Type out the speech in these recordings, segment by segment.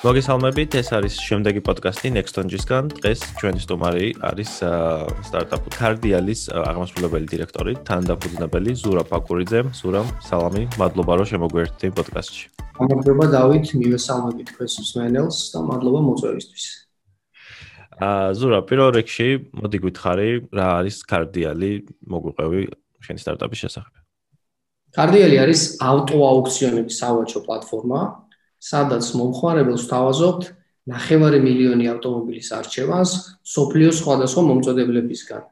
მოგესალმებით, ეს არის შემდეგი პოდკასტი Nextonjis-გან. დღეს ჩვენი სტუმარი არის სტარტაპ Cardialis აღმასრულებელი დირექტორი, თანადამფუძნებელი ზურა ფაკურიძე. ზურამ, სალამი, მადლობა რომ შემოგვერთდი პოდკასტში. მადლობა დავით, მივესალმებით თქვენს მსმენელს და მადლობა მოწვევისთვის. აა ზურა, პირველ რიგში მოდი გითხარი, რა არის Cardiali, მოგვიყევი შენი სტარტაპის შესახებ. Cardiali არის ავტოაუქციონების სავაჭრო პლატფორმა, სადაც მომხმარებელს თავაზობთ ნახევარი მილიონი ავტომობილის არჩევანს სოფლიოს სხვადასხვა მომწოდებლებისგან.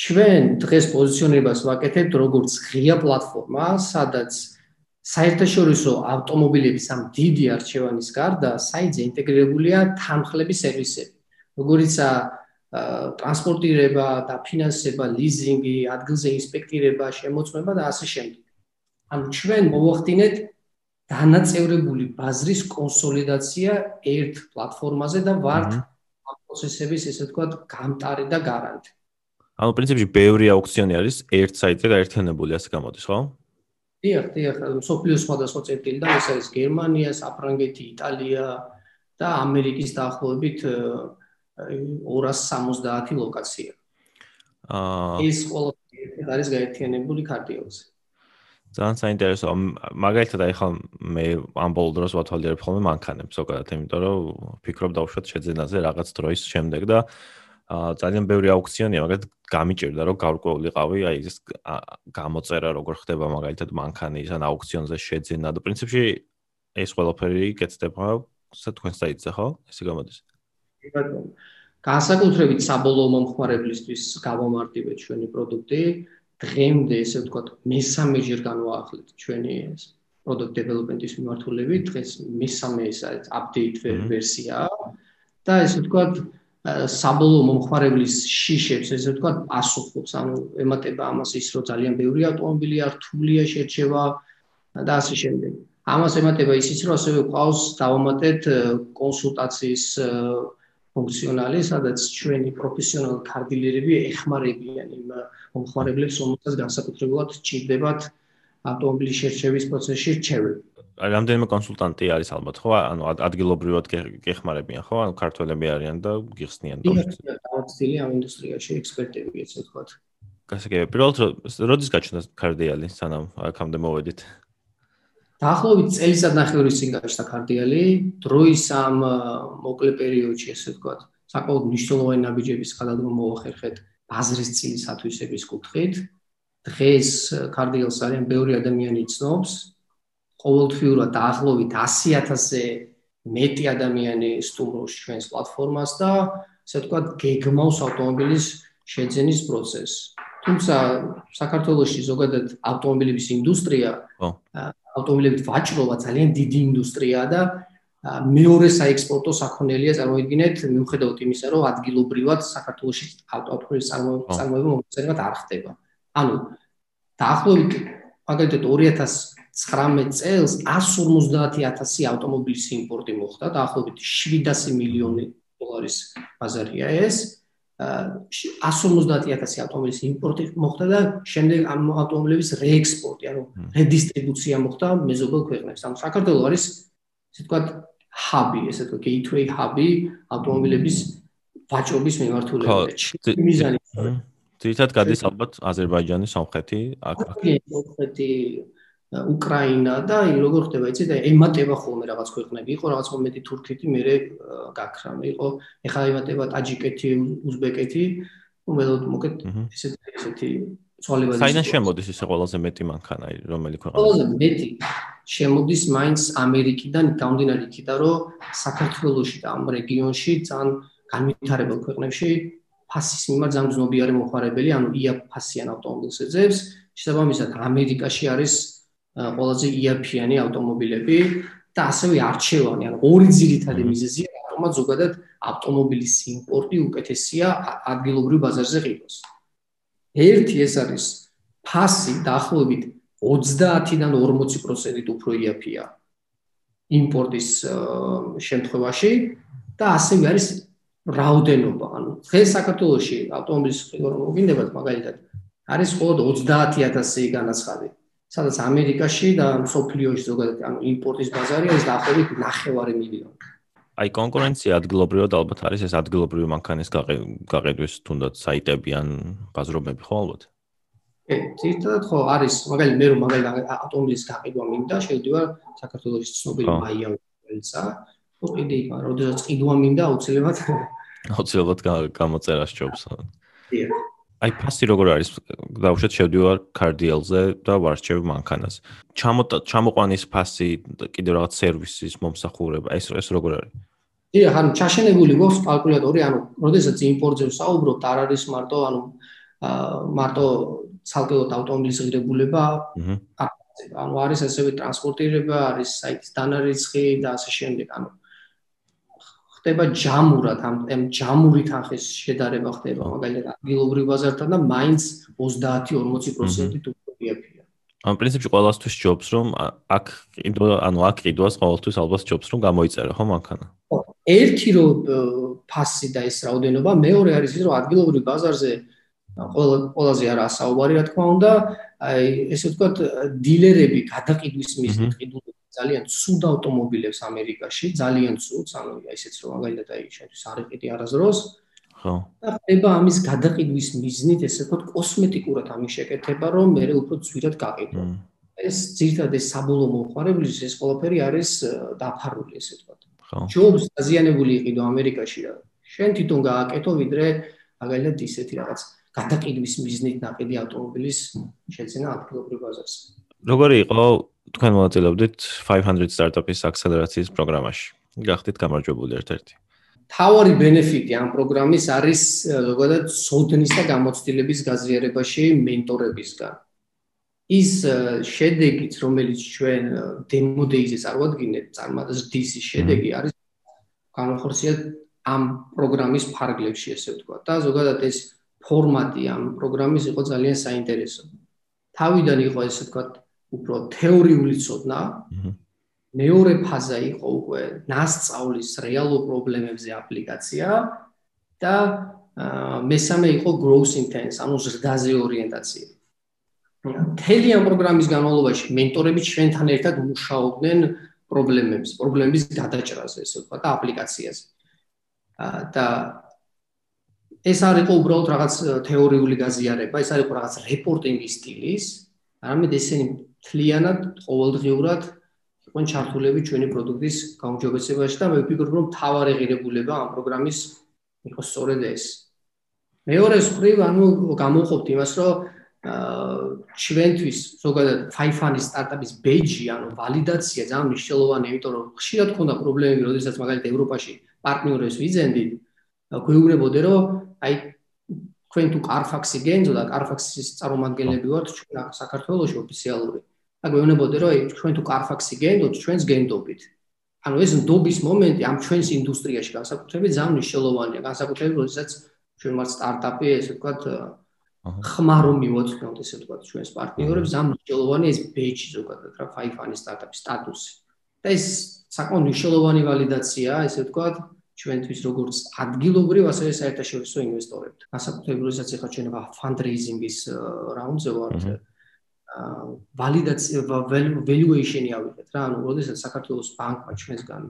ჩვენ დღეს პოზიციონირებას ვაკეთებთ როგორც ღია პლატფორმა, სადაც საერთაშორისო ავტომობილების ამ დიდი არჩევანის გარდა საიტზე ინტეგრირებულია თანხლების სერვისები, როგორიცაა ტრანსპორტირება, დაფინანსება, ლიზინგი, ადგილზე ინსპექტირება, შემოწმება და ასე შემდეგ. ანუ ჩვენ მოვახდინეთ დანაწევრებული ბაზრის კონსოლიდაცია ერთ პლატფორმაზე და ვართ ამ პროცესების ესე ვთქვათ გამტარი და გარანტი. ანუ პრინციპში ბევრი აუქციონი არის ერთ საიტზე გაერთიანებული, ასე გამოდის, ხო? დიახ, დიახ, სოფლიოს სხვადასხვა წერტილიდან ეს არის გერმანია, საფრანგეთი, იტალია და ამერიკის დაახლოებით 270 ლოკაცია. აა ეს ყველაფერი არის გაერთიანებული კარტიელზე. ძალიან საინტერესოა. მაგალითად, აი ხომ მე ამ ბოლო დროს ვათვალიერებ ხოლმე მანქანებს, ზოგადად, იმიტომ რომ ფიქრობ დავუშვათ შეძენაზე რაღაც დროის შემდეგ და აა ძალიან ბევრი აუქციონია, მაგალითად, გამიჭირდა რომ გავრკვეულიყავი, აი ეს გამოწერა როგორ ხდება მაგალითად მანქანის ან აუქციონზე შეძენა და პრინციპში ეს ყველაფერი კეთდება თქვენ საიტზე, ხო? ესე გამოდის. განსაკუთრებით საბოლოო მომხმარებლისთვის გავამარტივეთ ჩვენი პროდუქტი. დღემდე ესე ვთქვათ მესამეჯერ განვაახლეთ ჩვენი ეს product development-ის მიმართულებით დღეს მესამე ეს არის update ვერსია. და ესე ვთქვათ საბოლოო მომხმარებლის შიშებს ესე ვთქვათ პასუხობს ანუ ემატება ამას ის რომ ძალიან ბევრი ავტომობილი არ რთულია შერჩევა და ასე შემდეგ. ამას ემატება ისიც რომ ასევე ყავს დავამატეთ კონსულტაციის ფუნქციონალი, სადაც ჩვენი პროფესიონალი კარდილერები ეხმარებიან იმ მომხმარებლებს, რომელსაც განსაკუთრებულად ჭირდებათ ავტომობილის შერჩევის პროცესში რჩევები. აი, რამდენიმე კონსულტანტი არის ალბათ, ხო? ანუ ადგილობრივად გეხმარებიან, ხო? ანუ ქართველები არიან და გიხსნიან დაუცილი ამ ინდუსტრიაში ექსპერტები, ესე ვთქვათ. გასაგებია. პირველად, როდის გაჩნდა კარდიალი, სანამ აქამდე მოვედით? დაახლოებით წელიწადნახევრის წინ გაჩნდა კარტიალი, დროის ამ მოკლე პერიოდში, ესე ვთქვათ, საკმაოდ მნიშვნელოვანი ნაბიჯების გადადგმა მოახერხეთ ბაზრის წილის ათვისების კუთხით. დღეს კარტიალს არიან ბევრი ადამიანი ცნობს. ყოველთვიურად დაახლოებით 100.000-ზე მეტი ადამიანი სტუმრობს ჩვენს პლატფორმას და ესე ვთქვათ, გეგმავს ავტომობილის შეძენის პროცესს. თუმცა საქართველოსში ზოგადად ავტომობილების ინდუსტრია ავტომობილებით ვაჭრობა ძალიან დიდი ინდუსტრიაა და მეორე საექსპორტო საქონელია წარმოიდგინეთ მიუხედავად იმისა რომ ადგილობრივად საქართველოში ავტომობილის წარმოება მომწერება არ ხდება. ანუ დაახლოებით მაგალითად 2019 წელს 150000 ავტომობილის იმპორტი მოხდა, დაახლოებით 700 მილიონი დოლარის ბაზარია ეს. 150000 ავტომობილის იმპორტი მოხდა და შემდეგ ამ ავტომობილების რეექსპორტი, ანუ რედისტრიბუცია მოხდა მეზობელ ქვეყნებს. ანუ საქართველოს არის ესე ვთქვათ ჰაბი, ესე ვთქვათ gateway ჰაბი ავტომობილების ვაჭრობის მიმართულებით. მიზანი. თითქოს გადის ალბათ აზერბაიჯანის სამხრეთი აქ. სამხრეთი უკრაინა და როგორ ხდება იცი? და ემატება ხოლმე რაღაც ქვეყნები. იყო რაღაც მომენტი თურქეთი მე გაქრა. იყო ეხლა ემატება ტაჯიკეთი უზბეკეთი. უმელოდ მოკეთ ესეთი ესეთი ცვალებადი საიდან შემოდის ისე ყველაზე მეტი მანქანა რომელი ქვეყანა? ყველაზე მეტი. შემოდის მაინც ამერიკიდან გამდინარე იქიდან რომ საქართველოსში და ამ რეგიონში ძალიან განვითარებულ ქვეყნებში ფასის მიმართ ძალიან ძნობიარი მოხარებელი ანუ ია ფასიან ავტომობილს ეძებს. შესაბამისად ამერიკაში არის ყველაზე იაფიანი ავტომობილები და ასევე არჩევანი, ანუ ორი ძირითადი მიზეზია, რატომაც ზოგადად ავტომობილის იმპორტი უკეთესია ადგილობრივ ბაზარზე ღიროს. ერთი ეს არის ფასი დაახლოებით 30-დან 40%-ით უფრო იაფია იმპორტის შემთხვევაში და ასევე არის რაოდენობა, ანუ დღეს საქართველოში ავტომობილის ღირო მოგინდებათ მაგალითად არის მხოლოდ 30000 განაცხადი. სადაც ამერიკაში და სოფლიოში ზოგადად ანუ იმპორტის ბაზარი არის დაახლოებით 9 მილიონი. აი კონკურენცია ადგილობრივად ალბათ არის ეს ადგილობრივი მანქანის გაყიდვის თუნდაც საიტები ან ბაზრობები ხო ალბათ? ე, თითქოს ხო არის, მაგალითად მე რომ მაგალითად ატომის გაყიდვა მინდა, შევდივარ საქართველოს ცნობილი მაია ველცა. ხო კიდე იქ, როდესაც ყიდვა მინდა, აუცილებლად აუცილებლად გამოწერა სჯობს. დიახ. აი ფასი როგორ არის? დაუშვათ შევდივარ კარდიელზე და ვარჩევ მანქანას. ჩამოტა ჩამოყვანის ფასი კიდევ რაღაც სერვისის მომსახურება, ეს ეს როგორ არის? დიახ, ანუ ჩაშენებული გვაქვს კალკულატორი, ანუ როდესაც იმპორტზე ვსაუბრობთ, არ არის მარტო ანუ მარტო ცალკეულად ავტომობილის ღირებულება. აჰა. ანუ არის ასევე ტრანსპორტირება, არის საიტის დანარიცხი და ასე შემდეგ, ანუ ხდება ჯამურად ამ ამ ჯამური თანხის შედარება ხდება მაგალითად ადგილობრივ ბაზართან და მაინც 30-40% უკრეფია. ამ პრინციპში ყოველთვის ჯობს რომ აქ კიდო ანუ აქ კიდოს ყოველთვის ალბათ ჯობს რომ გამოიწერა ხო მანქანა. ხო, ერთი რო ფასი და ეს რაოდენობა, მეორე არის ის რომ ადგილობრივ ბაზარზე ყველა ყველაზე არა საუბარი რა თქმა უნდა, აი ესე ვთქვათ დილერები გადაყიდვის მიზნით ყიდულობენ ძალიან ცუდ ავტომობილებს ამერიკაში, ძალიან ცუდ, ანუ ისეც რომ მაგალითად აი შეთვის არ იყიდი არასდროს. ხო. და ხდება ამის გადაყიდვის მიზნით, ესე ვთქვათ, კოსმეტიკურად ამის შეკეთება, რომ მე უფრო ძვირად გაყიდო. ეს ძირთადად ეს საბოლოო მოხარებლის ეს ყველაფერი არის დაფარული, ესე ვთქვათ. ხო. ჯობს დაზიანებული იყიდო ამერიკაში რა. შენ თვითონ გააკეთო, ვიდრე მაგალითად ისეთი რაღაც გადაყიდვის მიზნით ნაყიდი ავტომობილის შეძენა ადგილობრივ ბაზარზე. როგორი იყო თქვენ მონაწილეობდით 500 სტარტაპის აქსელერაციის პროგრამაში? გახდით გამარჯვებული ერთ-ერთი. თავარი ბენეფიტი ამ პროგრამის არის ზოგადად სოდნის და გამოცდილების გაზიარებაში მენტორებისგან. ის შედეგიც, რომელიც ჩვენ demo days-ზე წარვადგინეთ, წარმატების შედეგი არის განხორციელება ამ პროგრამის ფარგლებში, ესე ვთქვა. და ზოგადად ეს ფორმატი ამ პროგრამის იყო ძალიან საინტერესო. თავიდან იყო ესე ვთქვა უფრო თეორიული ცოდნა. მეორე ფაზა იყო უკვე ნასწავლის რეალურ პრობლემებზე აპლიკაცია და მესამე იყო growth intense, ანუ ზრდაზე ორიენტაცია. მთელი ამ პროგრამის განმავლობაში მენტორები ჩვენთან ერთად მუშაობდნენ პრობლემებს, პრობლემების გადაჭრაზე, ესე ვთქვა და აპლიკაციაზე. და ეს არ იყო უბრალოდ რაღაც თეორიული გაზიარება, ეს არ იყო რაღაც რეპორტინგის სტილის, არამედ ესენი თლიანად ყოველდღიურად იყვნენ ჩართულები ჩვენი პროდუქტის გაუმჯობესებაში და მე ვფიქრობ რომ თავარი ღირებულება ამ პროგრამის იყო სწორედ ეს. მეორე მხრივ ანუ გამოვყოფთ იმას რომ ჩვენთვის ზოგადად ფაიფანის სტარტაპის ბეიჯი ანუ ვალიდაცია ძალიან მნიშვნელოვანია, იმიტომ რომ ხშირად ქონდა პრობლემები, როდესაც მაგალითად ევროპაში პარტნიორებს ვიძენდით, გვეუბნებოდნენ რომ აი თქვენ თუ კარფაქსი გენძო და კარფაქსის წარმომადგენლები ვართ ჩვენ საქართველოს ოფიციალური. და გვეუბნებოდნენ რომ თქვენ თუ კარფაქსი გენდოთ ჩვენს გენდობით. ანუ ეს ნდობის მომენტი ამ ჩვენს ინდუსტრიაში განსაკუთრებით ძალიან მნიშვნელოვანია. განსაკუთრებით როდესაც ჩვენ მათ სტარტაპი ესე ვთქვათ ხმარო მივოწნოთ ესე ვთქვათ ჩვენს პარტნიორებს ძალიან მნიშვნელოვანია ეს ბეიჯი ზოგადად რა ფაიფანის სტარტაპის სტატუსი. და ეს საკმაოდ მნიშვნელოვანი ვალიდაცია ესე ვთქვათ ჩვენთვის როგორც ადგილობრივ ასევე საერთაშორისო ინვესტორებთ. განსაკუთრებით როდესაც ახლა ჩვენ ფანდრეიზინგის რაუნდზე ვართ. აა ვალიდაცია valuation-ი ავიღეთ რა, ანუ როდესაც საქართველოს ბანკმა ჩვენსგან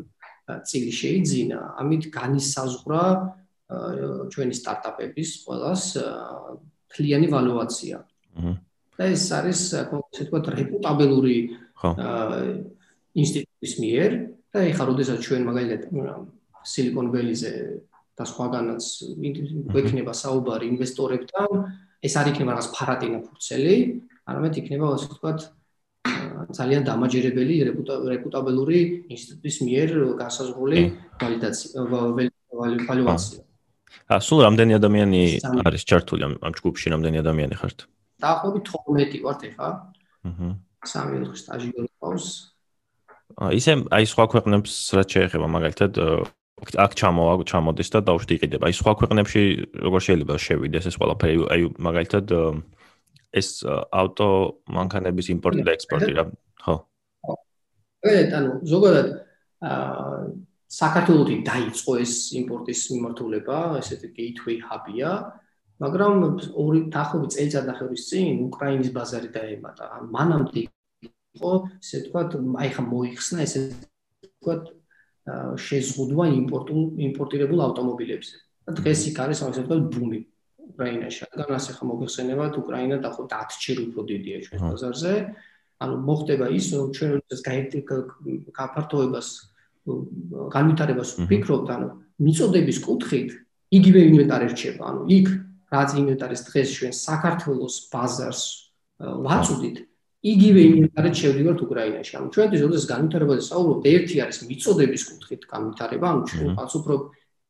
წილი შეიძინა, ამით განისაზღვრა ჩვენი სტარტაპების ყოველას ფლიანი ვალუაცია. აჰა. და ეს არის ასე ვთქვათ რეპუტაბელური აა ინსტიტუტის მიერ და ეხლა როდესაც ჩვენ მაგალითად სილიკონ ველიზე და სხვაგანაც გვექნება საუბარი ინვესტორებთან, ეს არ იქნება რაღაც ფარატინა ფურცელი, არამედ იქნება ასე ვთქვათ ძალიან დამაჯერებელი რეპუტაბელური ინსტიტუტის მიერ გასაზღვრული ვალიდაცია ვალიდაცია. ა სულ რამდენი ადამიანი არის ჩართული ამ ჯგუფში რამდენი ადამიანი ხართ? დაახლოებით 12 ვართ ეხა. აჰა. სამი ოთხი სტაჟიორი ყავს. აა ისე აი სხვა ქვეყნებს რაც შეეხება მაგალითად აქ ჩამოვა ჩამოდის და დაუშვით იყიდება. აი სხვა ქვეყნებში როგორ შეიძლება შევიდეს ეს ყველაფერი? აი მაგალითად ეს ავტო მანქანების იმპორტი და ექსპორტი რა, ხო? ეგეთ ანუ ზოგადად აა საქართველოსი დაიწყო ეს იმპორტის მიმართულება, ესეთი gateway hub-ია, მაგრამ ორი დაახლოებით წელიწადახევრის წინ უკრაინის ბაზარი დაემატა. მანამდე იყო, ესე ვთქვათ, აი ხა მოიხსნა ესე ვთქვათ შეზღუდვა იმპორტულ იმპორტირებულ ავტომობილებზე. და დღეს იქ არის ასე ვთქვათ ბუმი უკრაინაში. რადგან ასე ხა მოგეხსენებათ, უკრაინა დაახლოებით 10 ჯერ უფრო დიდია ჩვენს ბაზარზე. ანუ მოხდება ის, რომ ჩვენ ეს გაფართოებას განვითარებას ვფიქრობთ, ანუ მიწოდების კუთხით იგივე ინვენტარი რჩება. ანუ იქ რაც ინვენტარის დღეს ჩვენ საქართველოს ბაზარს ვაწუდით, იგივე ინვენტარი შევდივართ უკრაინაში. ანუ ჩვენთვის როდესაც განვითარებაზე საუბრობთ, ერთი არის მიწოდების კუთხით განვითარება, ანუ ჩვენ ყავს უფრო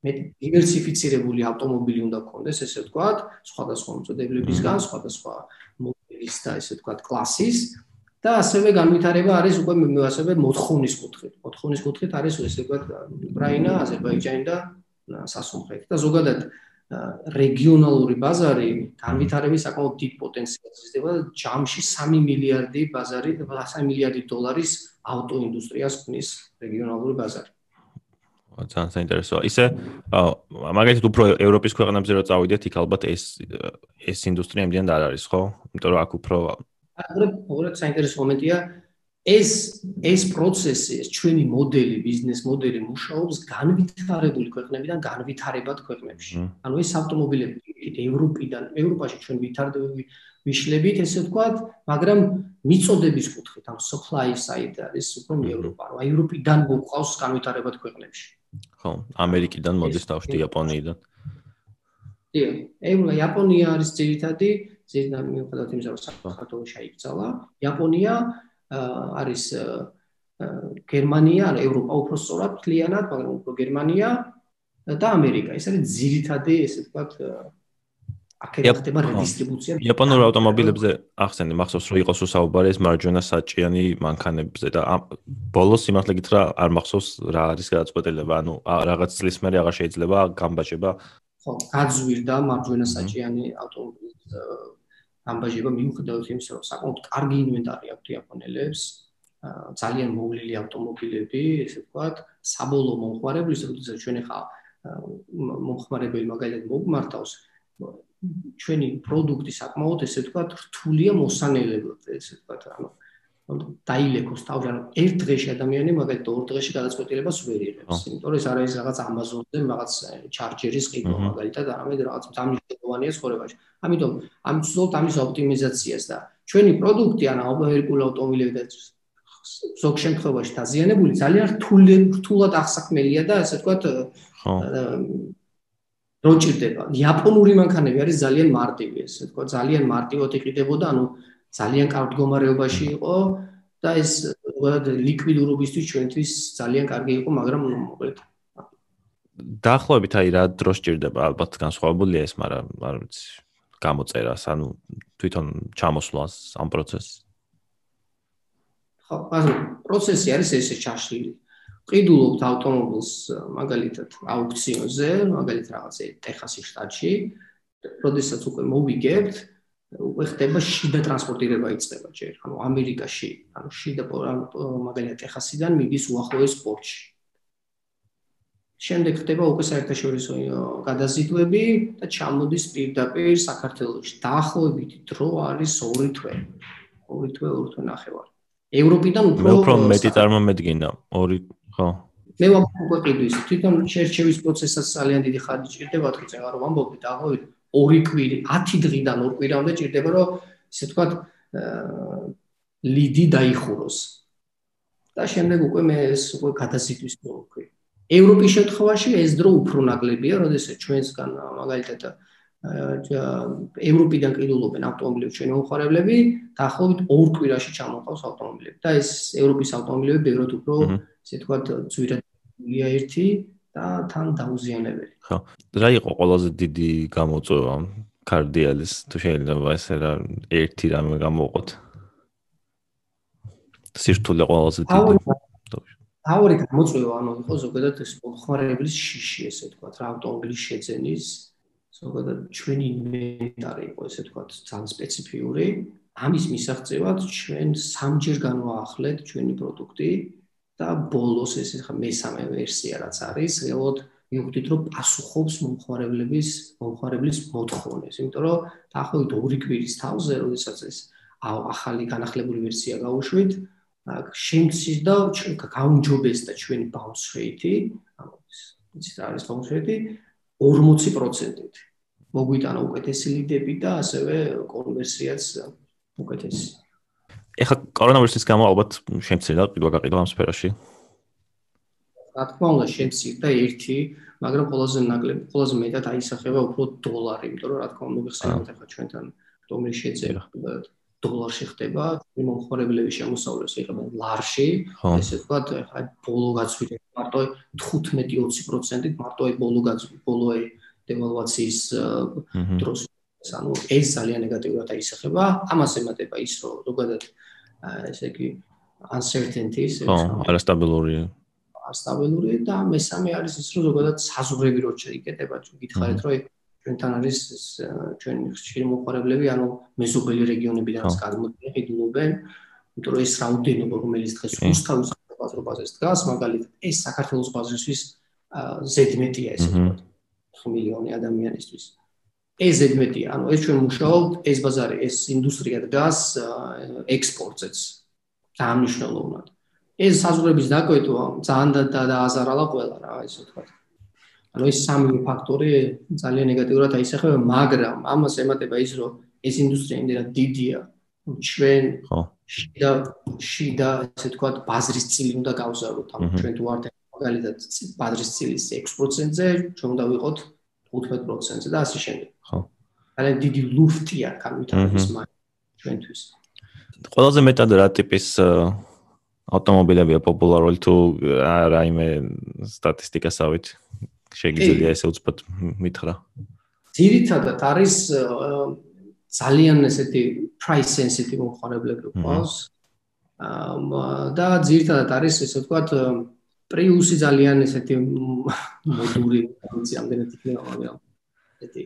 მე დივერსიფიცირებული ავტომობილი უნდა გქონდეს, ესე ვთქვათ, სხვადასხვა მოწოდებლებისგან, სხვადასხვა მოდელის და ესე ვთქვათ, კლასის და ასევე განვითარება არის უკვე ასევე მოთხოვნის კუთხით. მოთხოვნის კუთხით არის ესე ვთქვათ, უკრაინა, აზერბაიჯანი და სასუნთქეთი და ზოგადად რეგიონალური ბაზარი განვითარების საკმაოდ დიდ პოტენციალს იძლევა ჯამში 3 მილიარდი ბაზარი 3 მილიარდი დოლარის ავტოინდუსტრიას ქმნის რეგიონალური ბაზარი. ძალიან საინტერესოა. ისე მაგალითად უფრო ევროპის ქვეყნებზე რო წავიდეთ, იქ ალბათ ეს ეს ინდუსტრია იმდენ არ არის, ხო? იმიტომ რომ აქ უფრო აგრე უფრო საინტერესო მომენტია ეს ეს პროცესი, ეს ჩვენი მოდელი, ბიზნეს მოდელი მუშაობს განვითარებული ქვეყნებიდან განვითარებად ქვეყნებში. ანუ ეს ავტომობილები ევროპიდან, ევროპაში ჩვენ ვითარდები ვიშლებით, ესე ვთქვათ, მაგრამ მიწოდების კუთხით, ანუ supply side არის უფრო ევროპა, ანუ ევროპიდან მოყავს განვითარებად ქვეყნებში. ხო, ამერიკიდან მოდის თავში იაპონიიდან. დიახ, ევროპა, იაპონია არის ძირითადი, ძირითადი მიუხედავად იმისა, რომ საქართველოს შეიკრძალა, იაპონია არის გერმანია, ანუ ევროპა უფრო სწორად თლიანად, მაგრამ უფრო გერმანია და ამერიკა. ეს არის ძირითადი, ესე ვთქვათ, აქედან ხდება რედისტრიბუცია. იაპონურ ავტომობილებზე ახსენე, მახსოვს რომ იყოს უსაუბარი ეს მარჯვენა საჭიანი მანქანებზე და ბოლოს სიმართლე გითხრა არ მახსოვს რა არის გადაწყვეტილება, ანუ რაღაც წლის მერე აღარ შეიძლება გამბაჟება. ხო, გაძვირდა მარჯვენა საჭიანი ავტომობილის ამბაჟება მიუხედავად იმისა, რომ საკმაოდ კარგი ინვენტარი აქვთ იაპონელებს, ძალიან მოვლილი ავტომობილები, ესე ვთქვათ, საბოლოო მომხმარებლის, როდესაც ჩვენ ახლა მომხმარებელი მაგალითად მოგმართავს ჩვენი პროდუქტი საკმაოდ ესე ვთქვათ, რთულია მოსანელებლად, ესე ვთქვათ, ანუ დაილეკოს თავი, ანუ ერთ დღეში ადამიანი მაგალითად ორ დღეში გადაწყვეტილებას ვერ იღებს, იმიტომ რომ ეს არის რაღაც Amazon-ზე რაღაც ჩარჯერის ყიდვა მაგალითად, არამედ რაღაც დამნიშნულოვანია ცხოვრებაში. ამიტომ ამით ვცდილობთ ამის ოპტიმიზაციას და ჩვენი პროდუქტი ან აუპერკულ ავტომობილები და ზოგ შემთხვევაში დაზიანებული ძალიან რთული რთულად აღსაქმელია და ასე ვთქვათ ხო. რო ჭირდება იაპონური მანქანები არის ძალიან მარტივი ესე ვთქვათ ძალიან მარტივად იყიდებოდა ანუ ძალიან კარგ მდგომარეობაში იყო და ეს ლიკვიდურობისთვის ჩვენთვის ძალიან კარგი იყო მაგრამ მოკლედ დაახლოებით აი რა დრო სჭირდება ალბათ განსხვავებულია ეს მაგრამ არ ვიცი გამოწერას, ანუ თვითონ ჩამოსვლას ამ პროცესს. ხო, ანუ პროცესი არის ესე ჩაშლილი. ყიდულობთ ავტომობილს მაგალითად აუქციონზე, მაგალითად რაღაცე ტეხასის შტატში, როდესაც უკვე მოვიგებთ, უკვე ხდება შიდა ტრანსპორტირება იწყება ჯერ, ანუ ამერიკაში, ანუ შიდა მაგალითად ტეხასიდან მიდის უახლოეს პორტში. შემდეგ ხდება უკვე საერთაშორისო გადაზიდვები და ჩამოდის პირდაპირ საქართველოში. დაახლოებით დრო არის 2 თვე. 2 თვე, 2 თვე ნახევარი. ევროპიდან უფრო უფრო მეტი წარმომედგინა. 2 ხო. მე ვამბობ უკვე ყიდვის. თვითონ შერჩევის პროცესსაც ძალიან დიდი ხანი ჭირდება, წეგა რომ ვამბობ დაახლოებით 2 კვირი, 10 დღიდან 2 კვირამდე ჭირდება, რომ ისე ვთქვათ, ლიდი დაიხუროს. და შემდეგ უკვე მე ეს უკვე გადაზიდვის მოვქვი. ევროპის შემთხვევაში ეს დრო უფრო ნაკლებია, როდესაც ჩვენსგან მაგალითად ევროპიდან ყიდულობენ ავტომობილებს ჩვენი მომხმარებლები, დაახლოებით ორ კვირაში ჩამოყავს ავტომობილები და ეს ევროპის ავტომობილები ბევრად უფრო, ესე ვთქვათ, ძვირადია ერთი და თან დაუზიანებელი. ხო. რა იყო ყველაზე დიდი გამოწვევა კარდიალის თუ შეიძლება ესე რა ერთი რამე გამოყოთ? სირთულე ყველაზე დიდი. თავი გამოწვევა ანუ იყო ზოგადად ეს მომხმარებლის შიში ესე თქვა რა ავტომობილის შეძენის ზოგადად ჩვენი ინვენტარი იყო ესე თქვა ძალიან სპეციფიური ამის მისაღწევად ჩვენ სამჯერ განვაახლეთ ჩვენი პროდუქტი და ბოლოს ეს ხა მესამე ვერსია რაც არის რეალოდ მივხვდით რომ პასუხობს მომხმარებლების მომხმარებლის მოთხოვნებს იმიტომ რომ დაახლოებით ორი კვირის თავზე როდესაც ეს ახალი განახლებული ვერსია გაუშვით შემცირდა გაუნჯობესდა ჩვენი bounce rate-ი, ანუ რა არის bounce rate-ი 40%-ით. მოგვიტანა უკეთესი ლიდები და ასევე კონვერსიაც უკეთესი. ეხლა კორონავირუსის გამო ალბათ შემცირდა პირველ გაყიდვა ამ სფეროში. რა თქმა უნდა შემცირდა ერთი, მაგრამ ყველაზე ნაკლები, ყველაზე მეტად აისახება უფრო დოლარი, იმიტომ რომ რა თქმა უნდა მოგხსენებთ ახლა ჩვენთან რომელი შეძერა დოლარში ხდება, მომხმარებლების შემოსავლებს იღებენ ლარში, ესე ვთქვათ, აი ბოლო გაცვლილა მარტო 15-20%-ით, მარტო აი ბოლო გაცვლილა, ბოლო აი დევალვაციის დროს ანუ ეს ძალიან ნეგატიურად აისახება, ამას ემატება ის, რომ ზოგადად ესე იგი uncertainties, ხო, არასტაბილური არასტაბილური და მესამე არის ის, რომ ზოგადად საზღვრები რო შეიკეტება, გითხარით, რომ ჩვენთან არის ჩვენ ხშირი მოყარებლები, ანუ მეზობელი რეგიონებიდანაც გადმოდინებენ, იმიტომ რომ ეს რაოდენობა, რომელიც დღეს რუსთავის ბაზრობაზეც დგას, მაგალითად, ეს საქართველოს ბაზრისთვის ზედმეტია ესე ვთქვათ, 5 მილიონი ადამიანისთვის. ეს ზედმეტია, ანუ ეს ჩვენ მუშაობთ, ეს ბაზარი, ეს ინდუსტრია დგას ექსპორტზეც. დაამნიშნულოვნად. ეს საზღვრების დაკვეთვა ძალიან დააზარალა ყველა რა, ესე ვთქვათ. ანუ ეს სამი ფაქტორი ძალიან ნეგატიურად აისახება, მაგრამ ამას ემატება ის, რომ ეს ინდუსტრია იმდენად დიდია, ჩვენ ხო შიდა შიდა ასე თქვა ბაზრის წილი უნდა გავზაროთ, ანუ ჩვენ თუ ვართ მაგალითად ბაზრის ცილის 6%-ზე, ჩვენ უნდა ვიყოთ 15%-ზე და ასე შემდეგ. ხო. ძალიან დიდი ლუფტია განვითარების მაგ ჩვენთვის. ყველაზე მეტად რა ტიპის ავტომობილებია პოპულარული თუ რაიმე სტატისტიკასავით? შეგიძლია ესე უცბად მითხრა. ძირითადად არის ძალიან ესეთი price sensitive მომხმარებლები ყავს. აა და ძირითადად არის ესე ვთქვათ პრიუსი ძალიან ესეთი მოდური ვიცი ამდენად იქნება მაგრამ ესეთი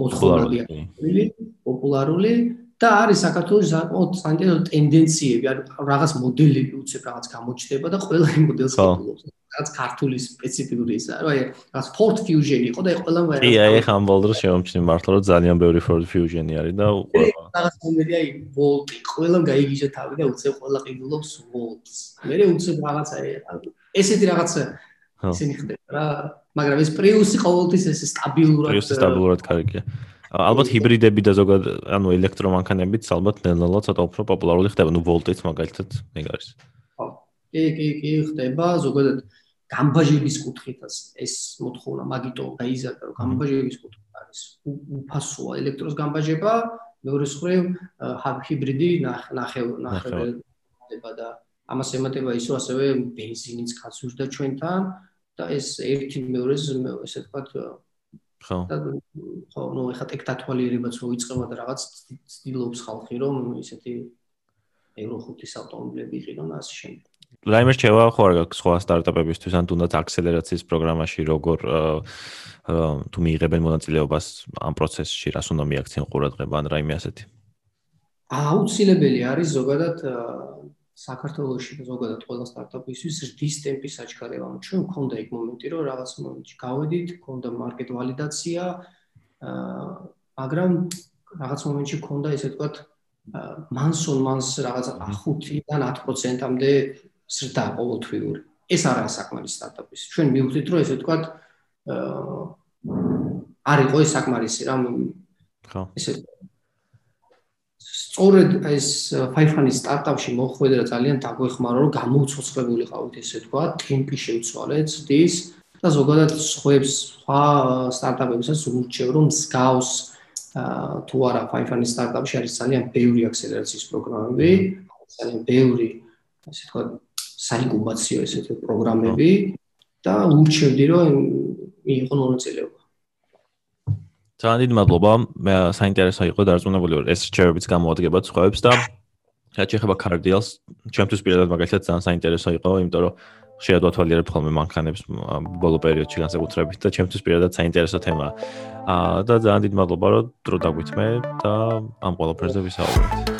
მოთხოვნადია პოპულარული. და არის საქართველოს საკმაოდ საინტერესო ტენდენციები, ანუ რაღაც მოდელები უცებ რაღაც გამოჩნდება და ყველა იმ მოდელს აკეთებს. რაც ქართული სპეციფიკური ისა, რა აი, რაც Ford Fusion იყო და ყველა მე. კი, აი, ხან ბოლდრო შემოჩნი მართლა რომ ძალიან ბევრი Ford Fusion-ი არის და ყველა. რაღაც მომენტი აი, Volt-ი, ყველამ გაიგიჟა თავი და უცებ ყველა ყიდულობს Volt-ს. მე უცებ რაღაც აი, ესეთი რაღაც ისინი ხდება რა, მაგრამ ეს Prius-ი ყოველთვის ეს სტაბილურად Prius-ი სტაბილურად კარგია. ალბათ ჰიბრიდები და ზოგადად ანუ ელექტრომანქანებიც ალბათ ნელ-ნელა ცოტა უფრო პოპულარული ხდება, ну Volt-იც მაგალითად ეგ არის. ხო. კი, კი, კი, ხდება. ზოგადად გამბაჟების კუთხითაც ეს მოთხოვნა მაგიტო გაიზარდა, რომ გამბაჟების კუთხით არის უფასოა ელექტროს გამბაჟება, მეორე მხრივ ჰიბრიდი ნახევ ნახევდება და ამას ემატება ის, რომ ასევე бенზინიც გასურდა ჩვენთან და ეს ერთი მეორეს ესე ვთქვათ ხო. ხო ნუ ეხა ტეკ დათვალიერებაც რო იწება და რაღაც ცდილობს ხალხი რომ ისეთი ევრო 5-ის ავტომობილები იყიდონ ასე შემდეგ. რაიმე რჩევა ხო არ გაქვს სხვა სტარტაპებისთვის ან თუნდაც აქსელერაციის პროგრამაში როგორ თუ მიიღებენ მონაწილეობას ამ პროცესში რას უნდა მიაქციონ ყურადღება ან რაიმე ასეთი აუცილებელი არის ზოგადად საქართველოსში და ზოგადად ყველა სტარტაპისთვის რის ტემპის აჩქარება. ანუ ჩვენ მქონდა იქ მომენტი, რომ რაღაც მომენტში გავედით, მქონდა მარკეტ ვალიდაცია, მაგრამ რაღაც მომენტში მქონდა ესე ვთქვათ მანსონ მანს რაღაც 5-დან 10%-ამდე ზრდა ყოველთვიური. ეს არა საკმარის სტარტაპის. ჩვენ მივხვდით, რომ ესე ვთქვათ აა არ იყო ეს საკმარისი რა. ხო. ესე სწორედ ეს ფაიფანის სტარტაპში მოხვედრა ძალიან დაგვეხმარა, რომ გამოუცოცხლებულიყავით ესე ვთქვათ, ტემპი შევცვალეთ, ის და ზოგადად სხვებს, სხვა სტარტაპებსაც ურჩევ, რომ მსგავს თუ არა ფაიფანის სტარტაპში არის ძალიან ბევრი აქსელერაციის პროგრამები, ძალიან ბევრი ასე ვთქვათ საინკუბაციო ესეთი პროგრამები და ურჩევდი რომ მიიღო მონაწილეობა. ძალიან დიდი მადლობა. მე საინტერესო იყო დარწმუნებული ვარ ეს რჩევებიც გამოადგება სხვაებს და რაც ეხება კარდიალს, ჩემთვის პირადად მაგალითად ძალიან საინტერესო იყო, იმიტომ რომ შეიძლება დავთვალიერებ ხოლმე მანქანებს ბოლო პერიოდში განსაკუთრებით და ჩემთვის პირადად საინტერესო თემაა. აა და ძალიან დიდი მადლობა რომ დრო დაგვითმე და ამ ყველაფერზე ვისაუბრეთ.